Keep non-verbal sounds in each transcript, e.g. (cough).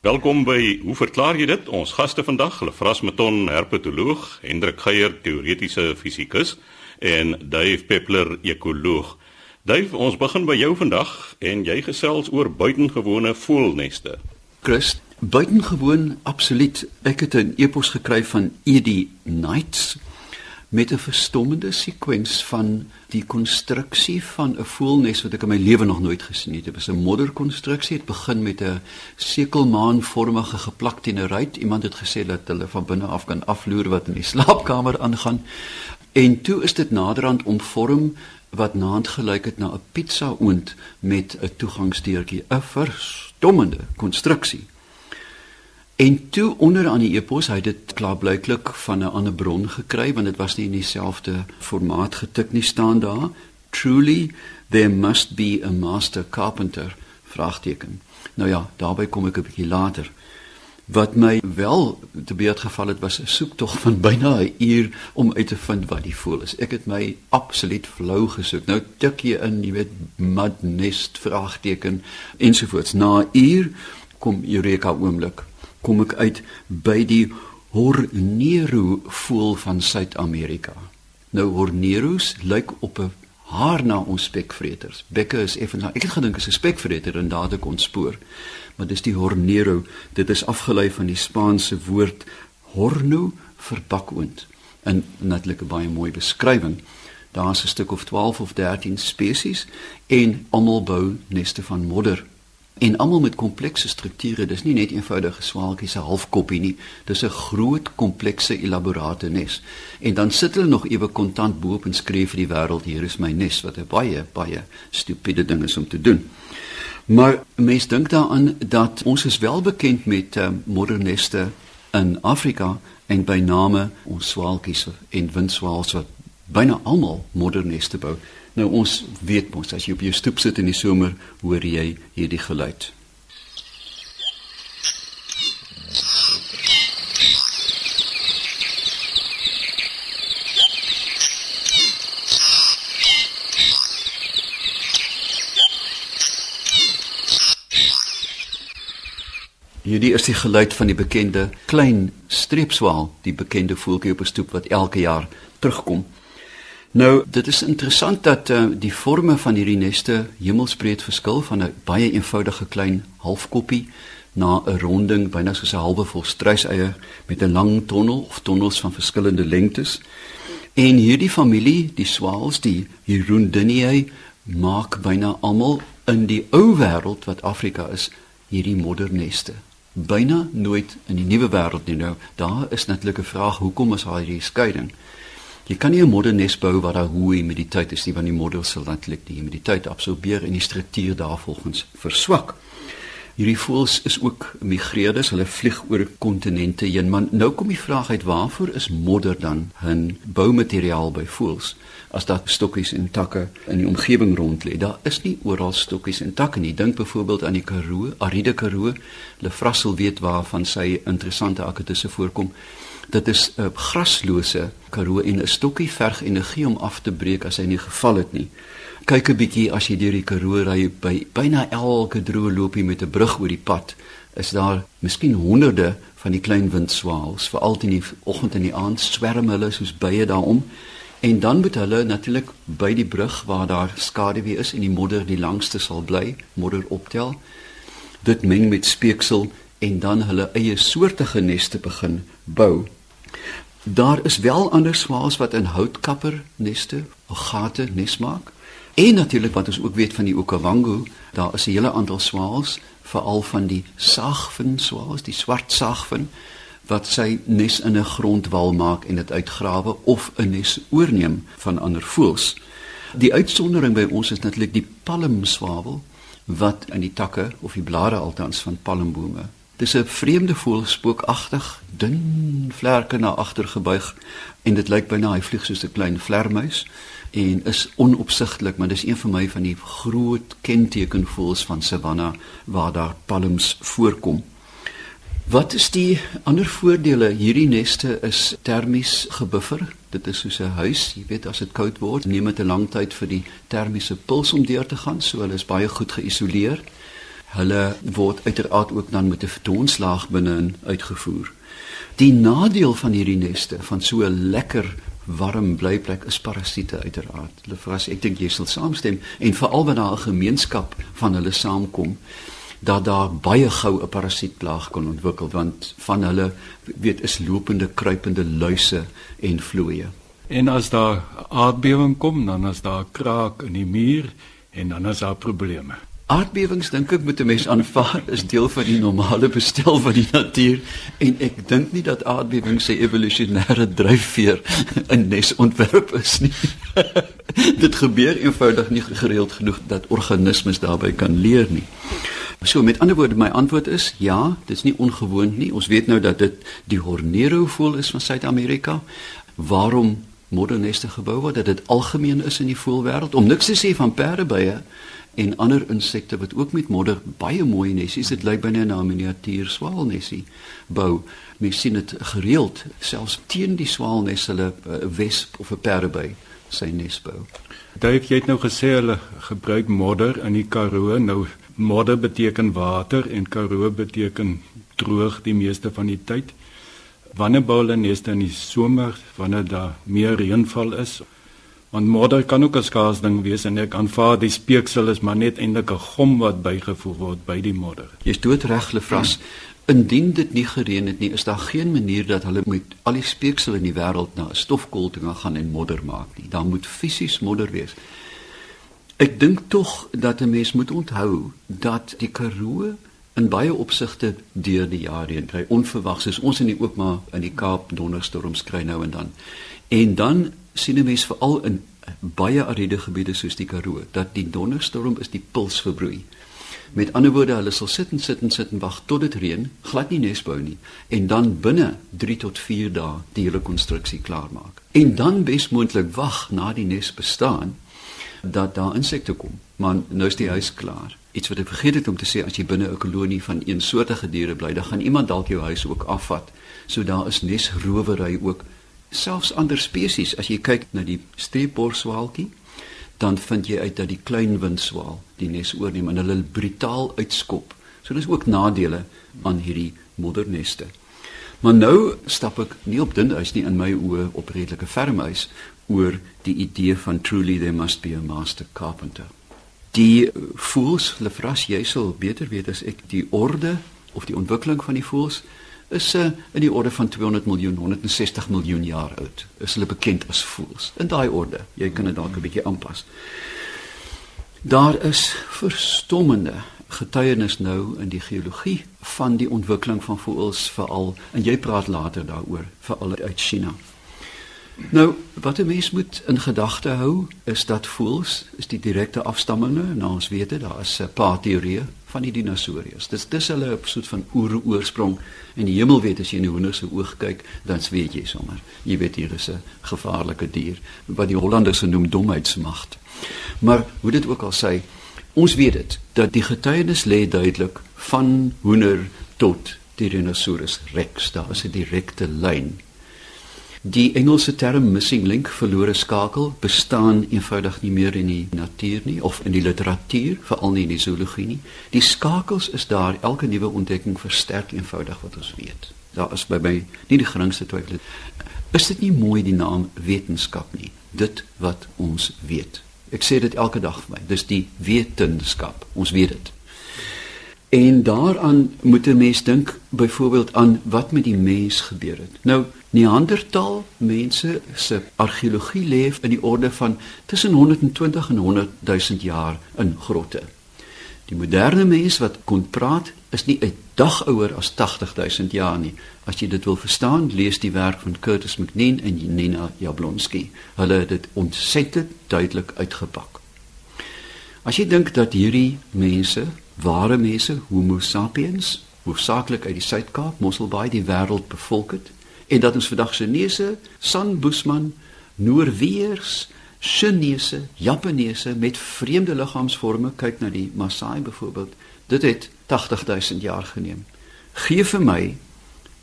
Welkom by Hoe verklaar jy dit? Ons gaste vandag, Lefras Meton, herpetoloog, Hendrik Geier, teoretiese fisikus en Dave Peppler, ekoloog. Dave, ons begin by jou vandag en jy gesels oor buitengewone voelneste. Chris, buitengewoon absoluut. Ek het 'n e-pos gekry van Edie Knights met 'n verstommende sekwens van die konstruksie van 'n voelnes wat ek in my lewe nog nooit gesien het. Dit was 'n modderkonstruksie. Dit begin met 'n sekelmaanvormige geplakte in 'n ruit. Iemand het gesê dat hulle van binne af kan afloer wat in die slaapkamer aangaan. En toe is dit naderhand omvorm wat naand gelyk het na 'n pizza oond met 'n toegangsdeurtjie, 'n verstommende konstruksie. En toe onder aan die epos, hy het dit klaarblyklik van 'n ander bron gekry want dit was nie in dieselfde formaat getik nie staan daar. Truly there must be a master carpenter vraagteken. Nou ja, daarby kom ek 'n bietjie later. Wat my wel te beurt geval het was 'n soektog van (laughs) byna 'n uur om uit te vind wat die voel is. Ek het my absoluut flou gesoek. Nou tik jy in, jy weet, mud nest vraagteken ensovoorts. Na 'n uur kom Eureka oomblik kom ek uit by die Hornero voël van Suid-Amerika. Nou Horneros lyk op 'n haar na ons spekvreters. Bekke is effens ek het gedink is 'n spekvreter en daad ek ontspoor. Maar dis die Hornero. Dit is afgelei van die Spaanse woord horno vir bakoond. 'n Natuurlik 'n baie mooi beskrywing. Daar's 'n stuk of 12 of 13 spesies en almal bou neste van modder en almal met komplekse strukture. Dis nie net eenvoudige swaaltjies se halfkoppie nie. Dis 'n groot komplekse elaborate nes. En dan sit hulle nog ewe kontant bo op en skree vir die wêreld hier is my nes wat 'n baie baie stupiede ding is om te doen. Maar mense dink daaraan dat ons is wel bekend met uh, moderneste in Afrika en by name ons swaaltjies en windswaals wat byna almal moderneste bou. Nou ons weet mos as jy op jou stoep sit in die somer, hoor jy hierdie geluid. Hierdie is die geluid van die bekende klein streepswaal, die bekende voeltjie op 'n stoep wat elke jaar terugkom. Nou, dit is interessant dat uh, die forme van hierdie neste hemelsbreed verskil van 'n baie eenvoudige klein halfkoppie na 'n ronding byna soos 'n halwe vol struiseier met 'n lang tonnel of tonnels van verskillende lengtes. En hierdie familie, die swaals, die Hirundiniae, maak byna almal in die ou wêreld wat Afrika is, hierdie moderneste. Byna nooit in die nuwe wêreld nie. Nou, daar is natuurlik 'n vraag, hoekom is daar hierdie skeiding? Jy kan nie 'n moddernes bou waar daar hoë humiditeit is nie want die modder sal natuurlik die humiditeit absorbeer en die struktuur daarvolgens verswak. Hierdie voëls is ook migreerders, hulle vlieg oor kontinente heen, maar nou kom die vraag uit waarvoor is modder dan 'n boumateriaal by voëls? As daar stokkies en takke in die omgewing rond lê, daar is nie oral stokkies en takke nie. Dink byvoorbeeld aan die Karoo, Ariede Karoo. Hulle vrassel weet waarvan sy interessante akketusse voorkom. Dit is 'n graslose karoo en 'n stokkie verg energie om af te breek as hy nie geval het nie. Kyk 'n bietjie as jy deur die karoo ry by byna elke droë loopie met 'n brug oor die pad, is daar miskien honderde van die klein windswaals, veral in die oggend en die aand swerm hulle soos bye daarom. En dan moet hulle natuurlik by die brug waar daar skaduwee is en die modder die langste sal bly, modder optel. Dit meng met speeksel en dan hulle eie soortige neste begin bou. Daar is wel ander swaals wat in houtkapper neste, gate nes maak. En natuurlik wat ons ook weet van die Okavango, daar is 'n hele aantal swaals, veral van die sagvin swaals, die swart sagvin wat sy nes in 'n grondwal maak en dit uitgrawe of 'n nes oorneem van ander voëls. Die uitsondering by ons is natuurlik die palmswawel wat in die takke of die blare altans van palmbome Dis 'n vreemde voël, spookagtig, dun vlerke na agter gebuig en dit lyk byna hy vlieg soos 'n klein vlermuis en is onopsigtelik, maar dis een van my van die groot kentekenvoëls van savanna waar daar palms voorkom. Wat is die ander voordele? Hierdie neste is termies gebuffer. Dit is soos 'n huis, jy weet as dit koud word, neem dit 'n lang tyd vir die termiese puls om deur te gaan, so hulle is baie goed geïsoleer Hulle word uiteraard ook dan met 'n vertoonslaag binne uitgevoer. Die nadeel van hierdie neste van so 'n lekker warm blyplek is parasiete uiteraard. Hulle vras ek dink jy sal saamstem en veral wanneer daar 'n gemeenskap van hulle saamkom dat daar baie gou 'n parasietplaag kan ontwikkel want van hulle weet is lopende kruipende luise en vlooie. En as daar aardbewing kom, dan is daar kraak in die muur en dan is daar probleme. Aardbewings dink ek moet 'n mens aanvaar is deel van die normale bestel van die natuur en ek dink nie dat aardbewings se evolusionêre dryfveer in nes ontwerp is nie. (laughs) Dit gebeur eenvoudig nie gereeld genoeg dat organismes daarbey kan leer nie. So met ander woorde my antwoord is ja, dit is nie ongewoon nie. Ons weet nou dat dit die Hornero voël is van Suid-Amerika. Waarom moderneste gebou word dat dit algemeen is in die voëlwêreld om niks te sê van perdebye en ander insekte wat ook met modder baie mooi nesies. Dit lyk binne na 'n miniatuur swaalnesie bou. Mens sien dit gereeld, selfs teen die swaalnes hulle 'n uh, wesp of 'n perdeby sy nes bou. Dave, jy het nou gesê hulle gebruik modder in die Karoo. Nou modder beteken water en Karoo beteken droog die meeste van die tyd. Wanneer bou hulle neste in die somer wanneer daar meer reënval is? Want modder kan ook 'n skaars ding wees en ek aanvaar die speeksel is maar net eintlik 'n gom wat bygevoeg word by die modder. Jy's doodreg, Lefras. Indien dit nie gereën het nie, is daar geen manier dat hulle met al die speeksel in die wêreld na 'n stofkoolting gaan en modder maak nie. Daar moet fisies modder wees. Ek dink tog dat 'n mens moet onthou dat die Karoo in baie opsigte deur die jare heen kry onverwags is ons in die ook maar in die Kaap donderstorms kry nou en dan. En dan sien 'n mens veral in baie ariede gebiede soos die Karoo dat die donderstorm is die puls verbroei. Met ander woorde, hulle sal sit en sit en sit en wag tot dit reën, glad nie nes bou nie en dan binne 3 tot 4 dae die hele konstruksie klaar maak. En dan besmoontlik wag na die nes bestaan dat daar insekte kom, maar nou is die huis klaar. Iets wat ek vergeet het om te sê as jy binne 'n kolonie van eensoortige diere bly, dan gaan iemand dalk jou huis ook afvat. So daar is nesrowery ook selfs ander spesies as jy kyk na die streepborswaaltjie dan vind jy uit dat die klein windswaal die nes oorneem en hulle brutaal uitskop. So dis ook nadele aan hierdie modderneste. Maar nou stap ek nie op dun ys nie in my oë op redelike ferm ys oor die idee van truly there must be a master carpenter. Die voels, Lefras, jy sal beter weet as ek die orde of die ontwikkeling van die voels is uh, in die orde van 200 miljoen 160 miljoen jaar oud. Is hulle bekend as voëls. In daai orde. Jy kan dit dalk 'n bietjie aanpas. Daar is verstommende getuienis nou in die geologie van die ontwikkeling van voëls veral en jy praat later daaroor veral uit China. Nou, wat 'n mens moet in gedagte hou, is dat voëls is die direkte afstammelinge, nou ons weet dit, daar is 'n paar teorieë van die dinosourus. Dis dis hulle op soort van oeroorsprong en die hemel weet as jy in die hoender se oog kyk, dan weet jy sommer. Jy weet hier is 'n gevaarlike dier wat die Hollanders noem domheidsmagd. Maar hoe dit ook al sê, ons weet dit dat die getuienis lê duidelik van hoender tot die dinosourus rex. Daar is 'n direkte lyn Die Engelse term missing link verlore skakel bestaan eenvoudig nie meer in die natuur nie of in die literatuur, veral nie in die zoologie nie. Die skakels is daar, elke nuwe ontdekking versterk eenvoudig wat ons weet. Daar is by my nie die geringste twyfel. Is dit nie mooi die naam wetenskap nie? Dit wat ons weet. Ek sê dit elke dag vir my. Dis die wetenskap. Ons weet dit. En daaraan moet 'n mens dink byvoorbeeld aan wat met die mens gebeur het. Nou Neandertal mense se argeologie leef in die orde van tussen 120 en 100 000 jaar in grotte. Die moderne mens wat kon praat is nie 'n dag ouer as 80 000 jaar nie. As jy dit wil verstaan, lees die werk van Curtis McNeen en Nina Jablonski. Hulle het dit ontsettend duidelik uitgepak. As jy dink dat hierdie mense ware mense Homo sapiens hoofsaaklik uit die Suid-Kaap, Mosselbaai die wêreld bevolk het en dat ons vandag Chinese, San Busman, Noorweers, Chinese, Japaneese met vreemde liggaamsvorme kyk na die Maasai byvoorbeeld. Dit het 80000 jaar geneem. Gee vir my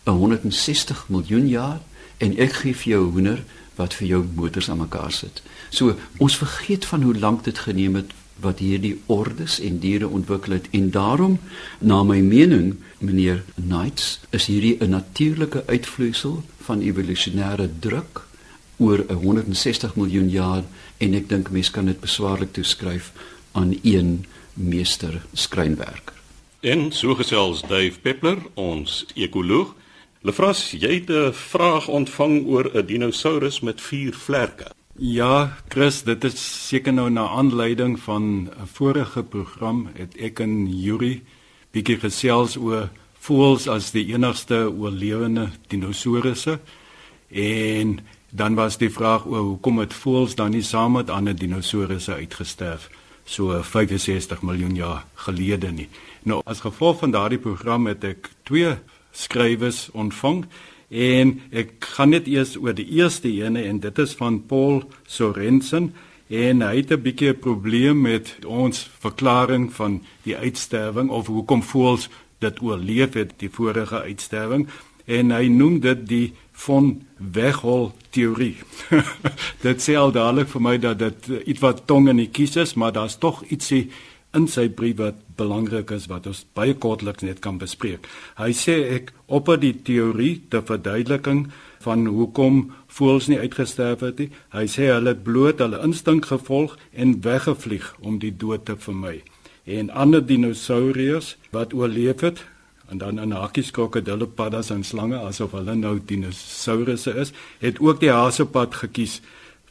160 miljoen jaar en ek gee vir jou hoender wat vir jou motors aan mekaar sit. So ons vergeet van hoe lank dit geneem het wat hierdie ordes en diere ontwikkel het en daarom na my mening meneer Knights is hierdie 'n natuurlike uitvloeisel van evolusionêre druk oor 'n 160 miljoen jaar en ek dink mense kan dit beswaarlik toeskryf aan een meester skrynwerker. En so gesels Dave Peppler, ons ekoloog. Lefras, jy het 'n vraag ontvang oor 'n dinosourus met vier vlerke. Ja, Chris, dit is seker nou na aanleiding van 'n vorige program het ek en Yuri bietjie gesels oor voëls as die enigste oorlewende dinosourusse en dan was die vraag oor hoekom het voëls dan nie saam met ander dinosourusse uitgesterf so 65 miljoen jaar gelede nie. Nou as gevolg van daardie program het ek twee skrywers ontvang en ek gaan net eers oor die eerste ene en dit is van Paul Sorensen en hy het 'n bietjie 'n probleem met ons verklaring van die uitsterwing of hoekom voëls dit oorleef het die vorige uitsterwing en hy noem dit die van weghol teorie. (laughs) dit sê al dadelik vir my dat dit iets wat tong in die kies is, maar daar's tog ietsie in sy brief wat belangrik is wat ons baie kortliks net kan bespreek. Hy sê ek op die teorie te verduideliking van hoekom voëls nie uitgesterf het nie. Hy sê hulle het bloot hulle instink gevolg en weggevlieg om die dood te vermy. En ander dinosourus wat oorleef het, en dan in hakies krokodille paddas en slange asof hulle nou dinosourusse is het ook die hasepad gekies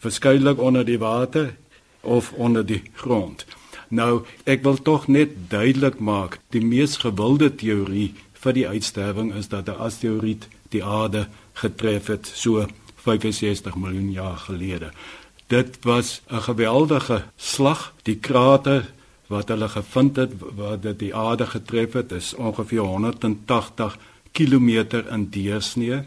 verskuilik onder die water of onder die grond nou ek wil tog net duidelik maak die mees gewilde teorie vir die uitsterwing is dat 'n asteroïde die aarde getref het so 65 miljoen jaar gelede. Dit was 'n geweldige slag. Die krater wat hulle gevind het wat dit die aarde getref het is ongeveer 180 km in deursnee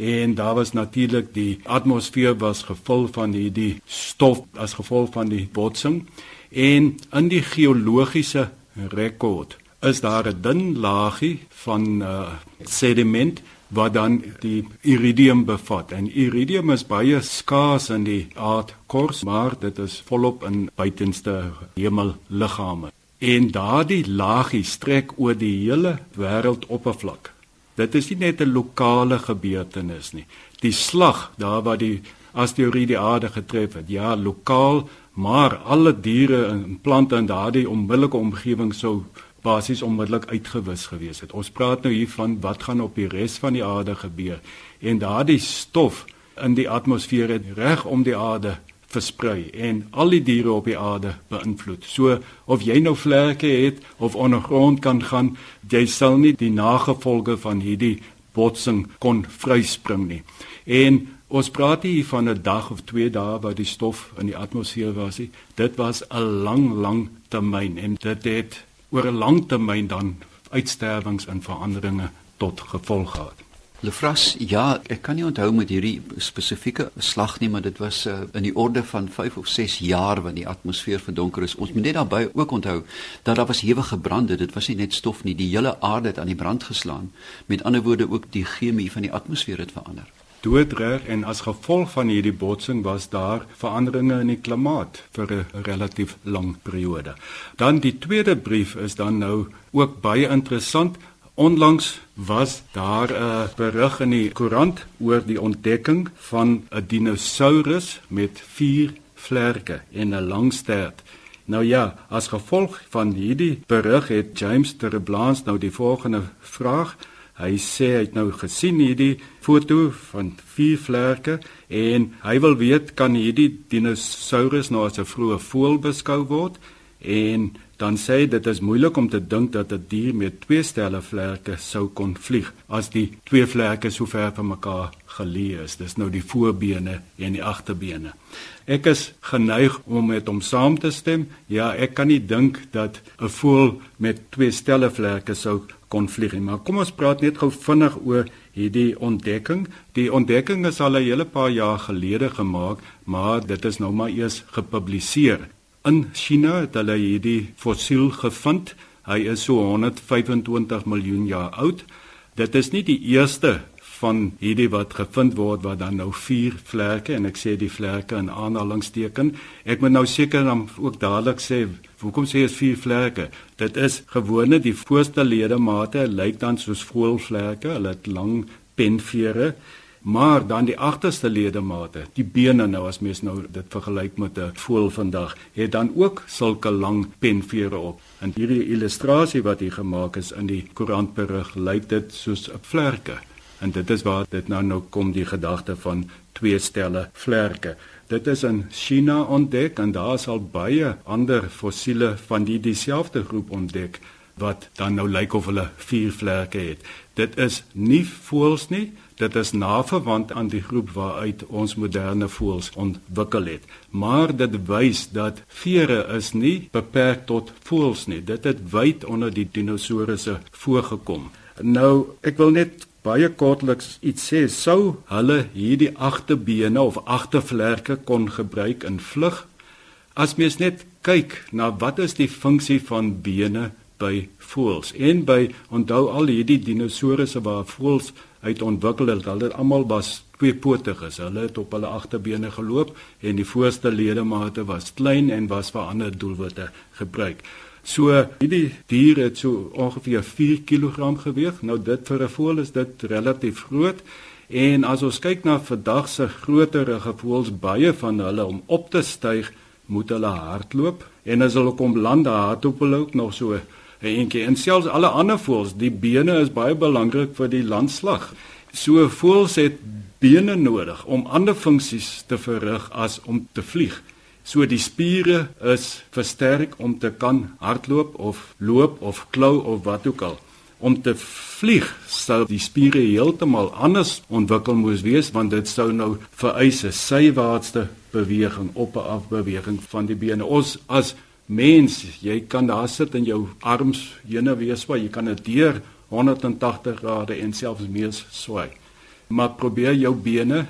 en daar was natuurlik die atmosfeer was gevul van hierdie stof as gevolg van die botsing en in die geologiese rekord is daar 'n dun laagie van uh, sediment wat dan die iridium bevat. En iridium is baie skaars in die aardkors, maar dit is volop in buitenste hemelliggame. En daardie laagie strek oor die hele wêreldoppervlak. Dit is nie net 'n lokale gebeurtenis nie. Die slag daar waar die asteroïde die aarde getref het, ja, lokaal, maar alle diere en plante in daardie onmiddellike omgewing sou basies onmiddellik uitgewis gewees het. Ons praat nou hier van wat gaan op die res van die aarde gebeur en daardie stof in die atmosfeer het reg om die aarde versprei en al die diere op die aarde beïnvloed. So of jy nou vlerke het of ondergrond kan gaan, jy sal nie die nagevolge van hierdie botsing kon vryspring nie. En ons praat hier van 'n dag of 2 dae wat die stof in die atmosfeer was. Dit was 'n lang lang termyn en dit het oor 'n lang termyn dan uitsterwings en veranderinge tot gevolg gehad. Lefras, ja, ek kan nie onthou met hierdie spesifieke slag nie, maar dit was uh, in die orde van 5 of 6 jaar wanneer die atmosfeer verdonker is. Ons moet net daarbey ook onthou dat daar was hewige brande. Dit was nie net stof nie, die hele aarde het aan die brand geslaan. Met ander woorde ook die chemie van die atmosfeer het verander doodreg en as gevolg van hierdie botsing was daar veranderinge in die klimaat vir 'n relatief lang periode. Dan die tweede brief is dan nou ook baie interessant. Onlangs was daar 'n berig in die koerant oor die ontdekking van 'n dinosourus met 4 vlerke en 'n lang stert. Nou ja, as gevolg van hierdie berig het James Terreblans nou die volgende vraag Hy sê hy het nou gesien hierdie foto van vier vlerke en hy wil weet kan hierdie dinosourus nou as 'n vroeë voël beskou word en dan sê hy dit is moeilik om te dink dat 'n dier met twee stelle vlerke sou kon vlieg as die twee vlerke so ver van mekaar geleë is. Dis nou die voorbene en die agterbene. Ek is geneig om met hom saam te stem. Ja, ek kan nie dink dat 'n voël met twee stelle vlerke sou kon vlieg nie. Maar kom ons praat net gou vinnig oor hierdie ontdekking. Die ontdekking is al 'n hele paar jaar gelede gemaak, maar dit is nou maar eers gepubliseer. In China het hulle hierdie fossiel gevind. Hy is so 125 miljoen jaar oud. Dit is nie die eerste van hierdie wat gevind word wat dan nou vier vlerke en ek sê die vlerke in aanhalingsteken. Ek moet nou seker dan ook dadelik sê hoekom sê jy vier vlerke? Dit is gewone die voorste ledemate lyk dan soos voëlvlerke, hulle het lang penvere Maar dan die agterste ledemate, die bene nou as mens nou dit vergelyk met 'n voël vandag, het dan ook sulke lang penvere op. En hierdie illustrasie wat hier gemaak is in die koerantberig, lyk dit soos 'n vlerke. En dit is waar dit nou nou kom die gedagte van twee stelle vlerke. Dit is in China ontdek en daar is al baie ander fossiele van die dieselfde groep ontdek wat dan nou lyk of hulle vier vlerke het. Dit is nie voëls nie, dit is naverwant aan die groep waaruit ons moderne voëls ontwikkel het. Maar dit wys dat vere is nie beperk tot voëls nie. Dit het wyd onder die dinosourusse voorgekom. Nou, ek wil net baie kortliks iets sê. Sou hulle hierdie agterbene of agtervlerke kon gebruik in vlug? As mens net kyk na wat is die funksie van bene by voëls en by onthou al hierdie dinosourusse waar voëls uit ontwikkel het, hulle almal was tweepotig is. Hulle het op hulle agterbene geloop en die voorste ledemate was klein en was vir ander doelwitte gebruik. So hierdie dier het so ongeveer 4 kg geweg. Nou dit vir 'n voël is dit relatief groot. En as ons kyk na vandag se groterige voëls, baie van hulle om op te styg, moet hulle hardloop en as hulle kom land, hardloop hulle ook nog so eentjie en selfs alle ander voëls, die bene is baie belangrik vir die landslag. So voëls het bene nodig om ander funksies te verrig as om te vlieg. So die spiere is versterk om te kan hardloop of loop of klou of wat ook al. Om te vlieg sou die spiere heeltemal anders ontwikkel moes wees want dit sou nou vereis 'n sywaartse beweging op 'n afbeweging van die bene. Ons as mens, jy kan daar sit in jou arms hene wees waar jy kan dit deur 180 grade en selfs meer swaai. Maar probeer jou bene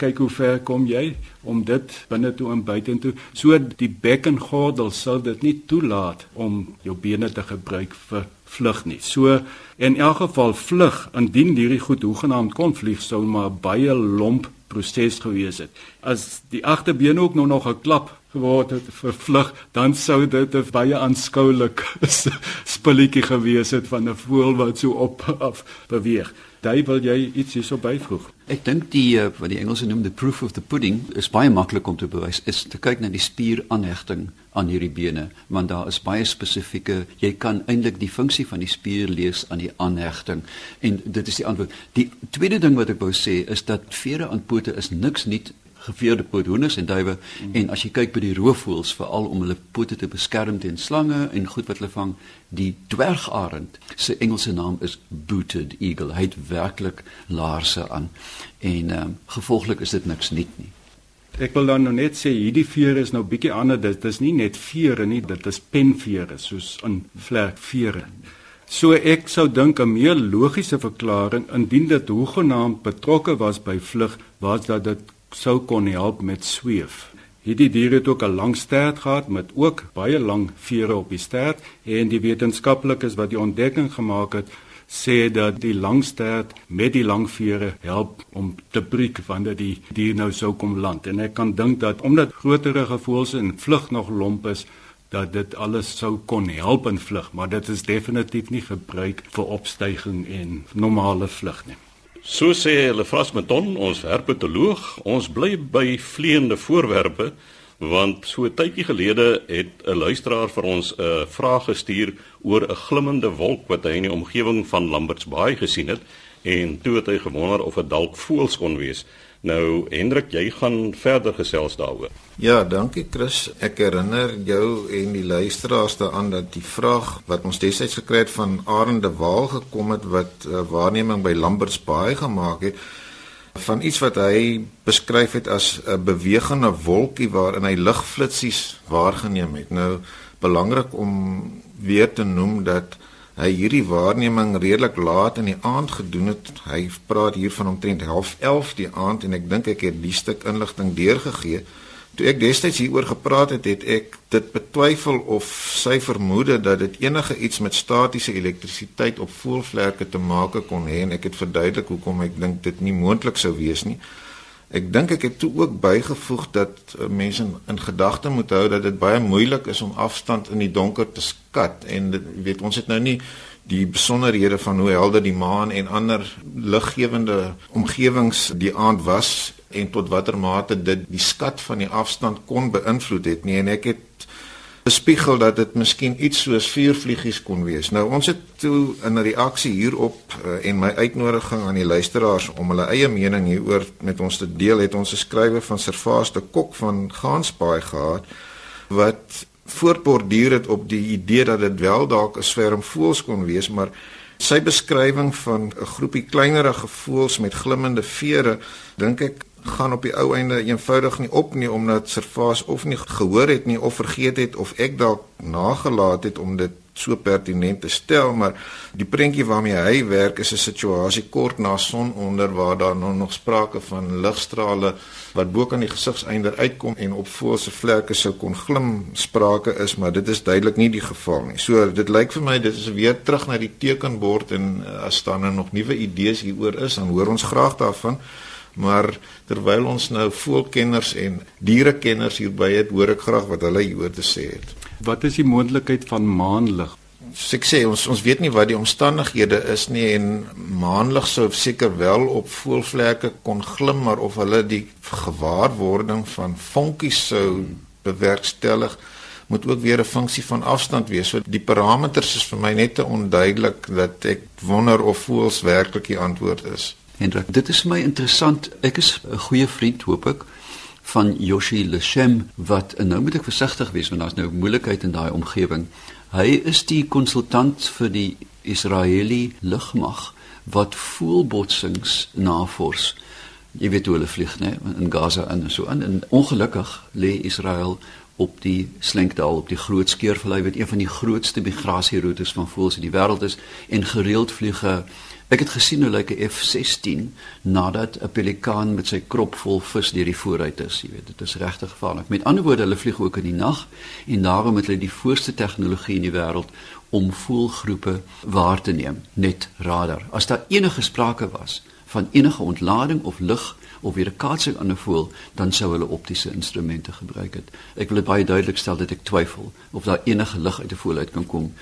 kyk hoe ver kom jy om dit binne toe en buitentoe. So die bekkengordel sal dit nie toelaat om jou bene te gebruik vir vlug nie. So in elk geval vlug indien hierdie goed hoegenaamd kon vlieg sou maar baie lomp proses gewees het. As die agterbeen ook nou nog 'n klap geword het vir vlug, dan sou dit 'n baie aanskoulik (laughs) spulletjie gewees het van 'n voël wat so op af beweeg. Daai wil jy iets hierso byvoeg? Ek dink die uh, wat die Engelse noem the proof of the pudding is baie maklik om te bewys is te kyk na die spieraanhegting aan hierdie bene want daar is baie spesifieke jy kan eintlik die funksie van die spier lees aan die aanhegting en dit is die antwoord. Die tweede ding wat ek wou sê is dat vere aan pote is niks nie geveerde poothoenders en duwe mm. en as jy kyk by die roofvoëls veral om hulle pote te beskerm teen slange en goed wat hulle vang die dwergarend se Engelse naam is booted eagle. Hy het werklik laarse aan en um, gevolglik is dit niks nuut nie. Ek wil dan nou net sê hierdie vere is nou bietjie anders. Dit is nie net vere nie dit is penvere soos in vlerkvere. So ek sou dink 'n meer logiese verklaring indien dit hoegenaamd betrokke was by vlug was dat dit sou kon help met sweef. Hierdie dier het ook 'n lang stert gehad met ook baie lang vere op die stert en die wetenskaplikes wat die ontdekking gemaak het sê dat die lang stert met die lang vere help om te breek wanneer die dier nou sou kom land en ek kan dink dat omdat groterige voëls in vlug nog lomp is dat dit alles sou kon help in vlug maar dit is definitief nie gebruik vir opstyging en normale vlug nie So sê hulle Frasmeton, ons herpetoloog, ons bly by vleiende voorwerpe want so 'n tydjie gelede het 'n luisteraar vir ons 'n vraag gestuur oor 'n glimmende wolk wat hy in die omgewing van Lambertsbaai gesien het en toe het hy gewonder of dit dalk voëls kon wees. Nou Hendrik, jy gaan verder gesels daaroor. Ja, dankie Chris. Ek herinner jou en die luisteraars daaraan dat die vraag wat ons destyds gekry het van Arende Waal gekom het wat uh, waarneming by Lamberts Baai gemaak het van iets wat hy beskryf het as 'n bewegende wolkie waarin hy ligflitsies waargeneem het. Nou belangrik om weer te noem dat hy hierdie waarneming redelik laat in die aand gedoen het. Hy praat hier van omtrent 11:30 die aand en ek dink ek het die stuk inligting deurgegee Toe ek destyds hieroor gepraat het, het ek dit betwyfel of sy vermoede dat dit enige iets met statiese elektrisiteit op voelvlerke te maak kon hê en ek het verduidelik hoekom ek dink dit nie moontlik sou wees nie. Ek dink ek het toe ook bygevoeg dat uh, mense in, in gedagte moet hou dat dit baie moeilik is om afstand in die donker te skat. En dit weet ons het nou nie die besonderhede van hoe helder die maan en ander liggewende omgewings die aand was en tot watter mate dit die skat van die afstand kon beïnvloed het nie. En ek het bespiegel dat dit miskien iets soos vuurvliegies kon wees. Nou ons het toe in reaksie hierop uh, en my uitnodiging aan die luisteraars om hulle eie mening hieroor met ons te deel het ons 'n skrywer van Servaas de Kok van Gansbaai gehad wat voortborduur het op die idee dat dit wel dalk 'n swerm voëls kon wees, maar sy beskrywing van 'n groepie kleinerige voëls met glimmende vere dink ek gaan op die ou einde eenvoudig nie op nie omdat Servaas of nie gehoor het nie of vergeet het of ek dalk nagelaat het om dit so pertinent te stel maar die prentjie waarmee hy werk is 'n situasie kort na sononder waar daar nou nog sprake van ligstrale wat bo kan die gesigseinder uitkom en op voël se vlerke sou kon glim sprake is maar dit is duidelik nie die geval nie. So dit lyk vir my dit is weer terug na die tekenbord en eh, as daar nou nog nuwe idees hieroor is dan hoor ons graag daarvan. Maar terwyl ons nou voelkenners en dierekenners hierby het, hoor ek graag wat hulle hieroor te sê het. Wat is die moontlikheid van maanlig? Ek sê ons ons weet nie wat die omstandighede is nie en maanlig sou seker wel op voelvlekke kon glim maar of hulle die gewaarwording van vonkies sou bewerkstellig moet ook weer 'n funksie van afstand wees. So die parameters is vir my net te onduidelik dat ek wonder of voels werklik die antwoord is. Hendrik, dit is my interessant. Ek is 'n goeie vriend, hoop ek, van Yoshi Leshem wat en nou moet ek versigtig wees want daar's nou moeilikheid in daai omgewing. Hy is die konsultant vir die Israeliese lugmag wat voelbotsings navors. Jy weet hoe hulle vlieg, né, in Gaza en so aan. En ongelukkig lê Israel op die Slenkdal op die Groot Skeurvlei wat een van die grootste migrasieroutes van voëls in die wêreld is en gereeld vliege Ek het gesien hoe lyk 'n F16 nadat 'n pelikaan met sy krop vol vis deur die vooruit is, jy weet, dit is regtig gevaarlik. Met ander woorde, hulle vlieg ook in die nag en daarom het hulle die voorste tegnologie in die wêreld om voelgroepe waar te neem, net radar. As daar enige sprake was van enige ontlading of lig of weer 'n kaatsing aan 'n voël, dan sou hulle optiese instrumente gebruik het. Ek wil baie duidelik stel dat ek twyfel of daar enige lig uit 'n voël uit kan kom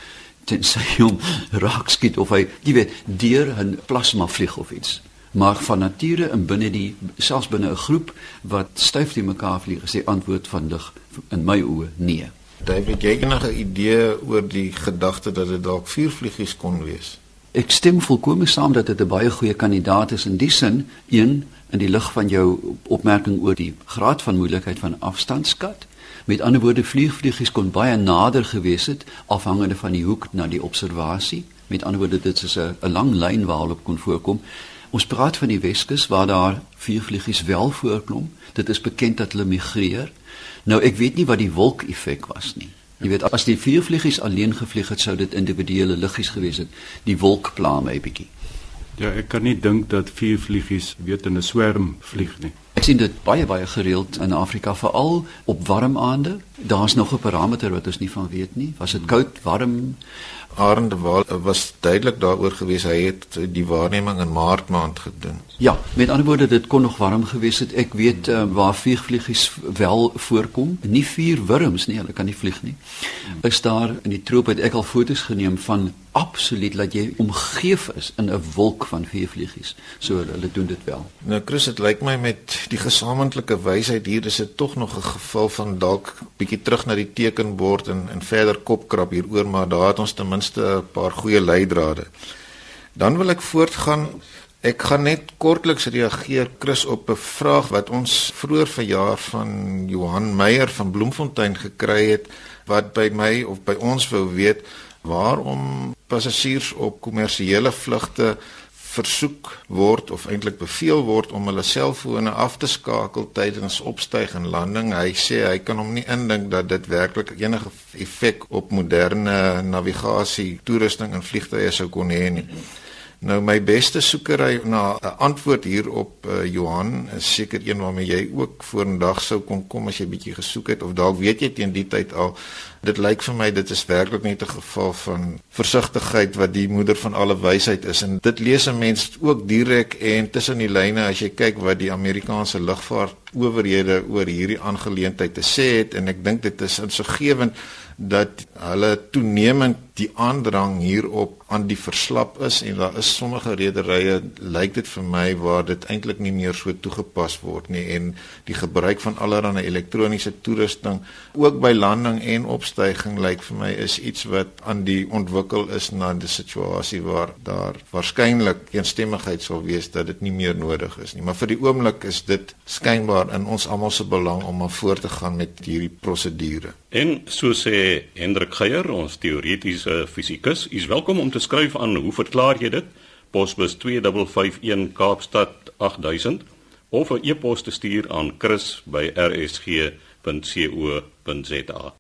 tensy hom raak skiet of hy, jy weet, deur 'n plasma vlieg of iets. Maar van nature en binne die selfs binne 'n groep wat styf die mekaar vlieg, is die antwoord van lig in my oë nee. David, jy het enige idee oor die gedagte dat dit dalk vuurvliegies kon wees? Ek stem volkome saam dat dit 'n baie goeie kandidaat is in die sin, een in die lig van jou opmerking oor die graad van moeilikheid van afstandskat. Met ander woorde vliegvliegies kon baie nader gewees het afhangende van die hoek na die observasie. Met ander woorde dit is 'n lang lyn waarop kon voorkom. Ons praat van die Weskus waar daar vliegvliegies wel voorkom. Dit is bekend dat hulle migreer. Nou ek weet nie wat die wolk-effek was nie. Jy weet as die vliegvliegies alleen gevlieg het sou dit individuele liggies gewees het. Die wolk pla my bietjie. Ja, ek kan nie dink dat vliegvliegies weet in 'n swerm vlieg nie. Sien dit baie baie gereeld in Afrika veral op warm aande. Daar's nog 'n parameter wat ons nie van weet nie. Was dit koud, warm? Arende was duidelik daaroor gewees hy het die waarneming in Maart maand gedoen. Ja, met ander woorde dit kon nog warm gewees het. Ek weet uh, waar vliegvliegies wel voorkom, nie vier wurms nie, hulle kan nie vlieg nie. Is daar in die troop het ek al foto's geneem van absoluut dat jy omgeef is in 'n wolk van vliegvliegies. So hulle doen dit wel. Nou Chris, dit lyk my met die gesamentlike wysheid hier is dit tog nog 'n geval van dalk bietjie terug na die tekenbord en en verder kopkrap hieroor, maar daar het ons ten minste 'n paar goeie leidrade. Dan wil ek voortgaan Ek gaan net kortliks reageer Chris op 'n vraag wat ons vroeër verjaar van Johan Meyer van Bloemfontein gekry het wat by my of by ons wou weet waarom passasiers op kommersiële vlugte versoek word of eintlik beveel word om hulle selfone af te skakel tydens opstyg en landing. Hy sê hy kan hom nie indink dat dit werklik enige effek op moderne navigasie, toerusting en vliegtye sou kon hê nie. Nou my beste soekery na 'n antwoord hierop uh, Johan is seker een waarmee jy ook vorendag sou kon kom as jy bietjie gesoek het of dalk weet jy teen die tyd al dit lyk vir my dit is werklik net 'n geval van versigtigheid wat die moeder van alle wysheid is. En dit lees 'n mens ook direk en tussen die lyne as jy kyk wat die Amerikaanse lugvaart owerhede oor hierdie aangeleentheid te sê het en ek dink dit is insiggewend dat hulle toenemend die aandrang hierop aan die verslap is en daar is sommige rederye lyk dit vir my waar dit eintlik nie meer so toegepas word nie en die gebruik van allerlei elektroniese toerusting ook by landing en opstyging lyk vir my is iets wat aan die ontwikkel is na die situasie waar daar waarskynlik eensstemmigheid sal wees dat dit nie meer nodig is nie. Maar vir die oomblik is dit skynbaar in ons almal se belang om aan voort te gaan met hierdie prosedure en so sê Hendrik Geier ons teoretiese fisikus. U is welkom om te skryf aan hoe verklaar jy dit? Posbus 2551 Kaapstad 8000 of 'n e-pos te stuur aan chris@rsg.co.za.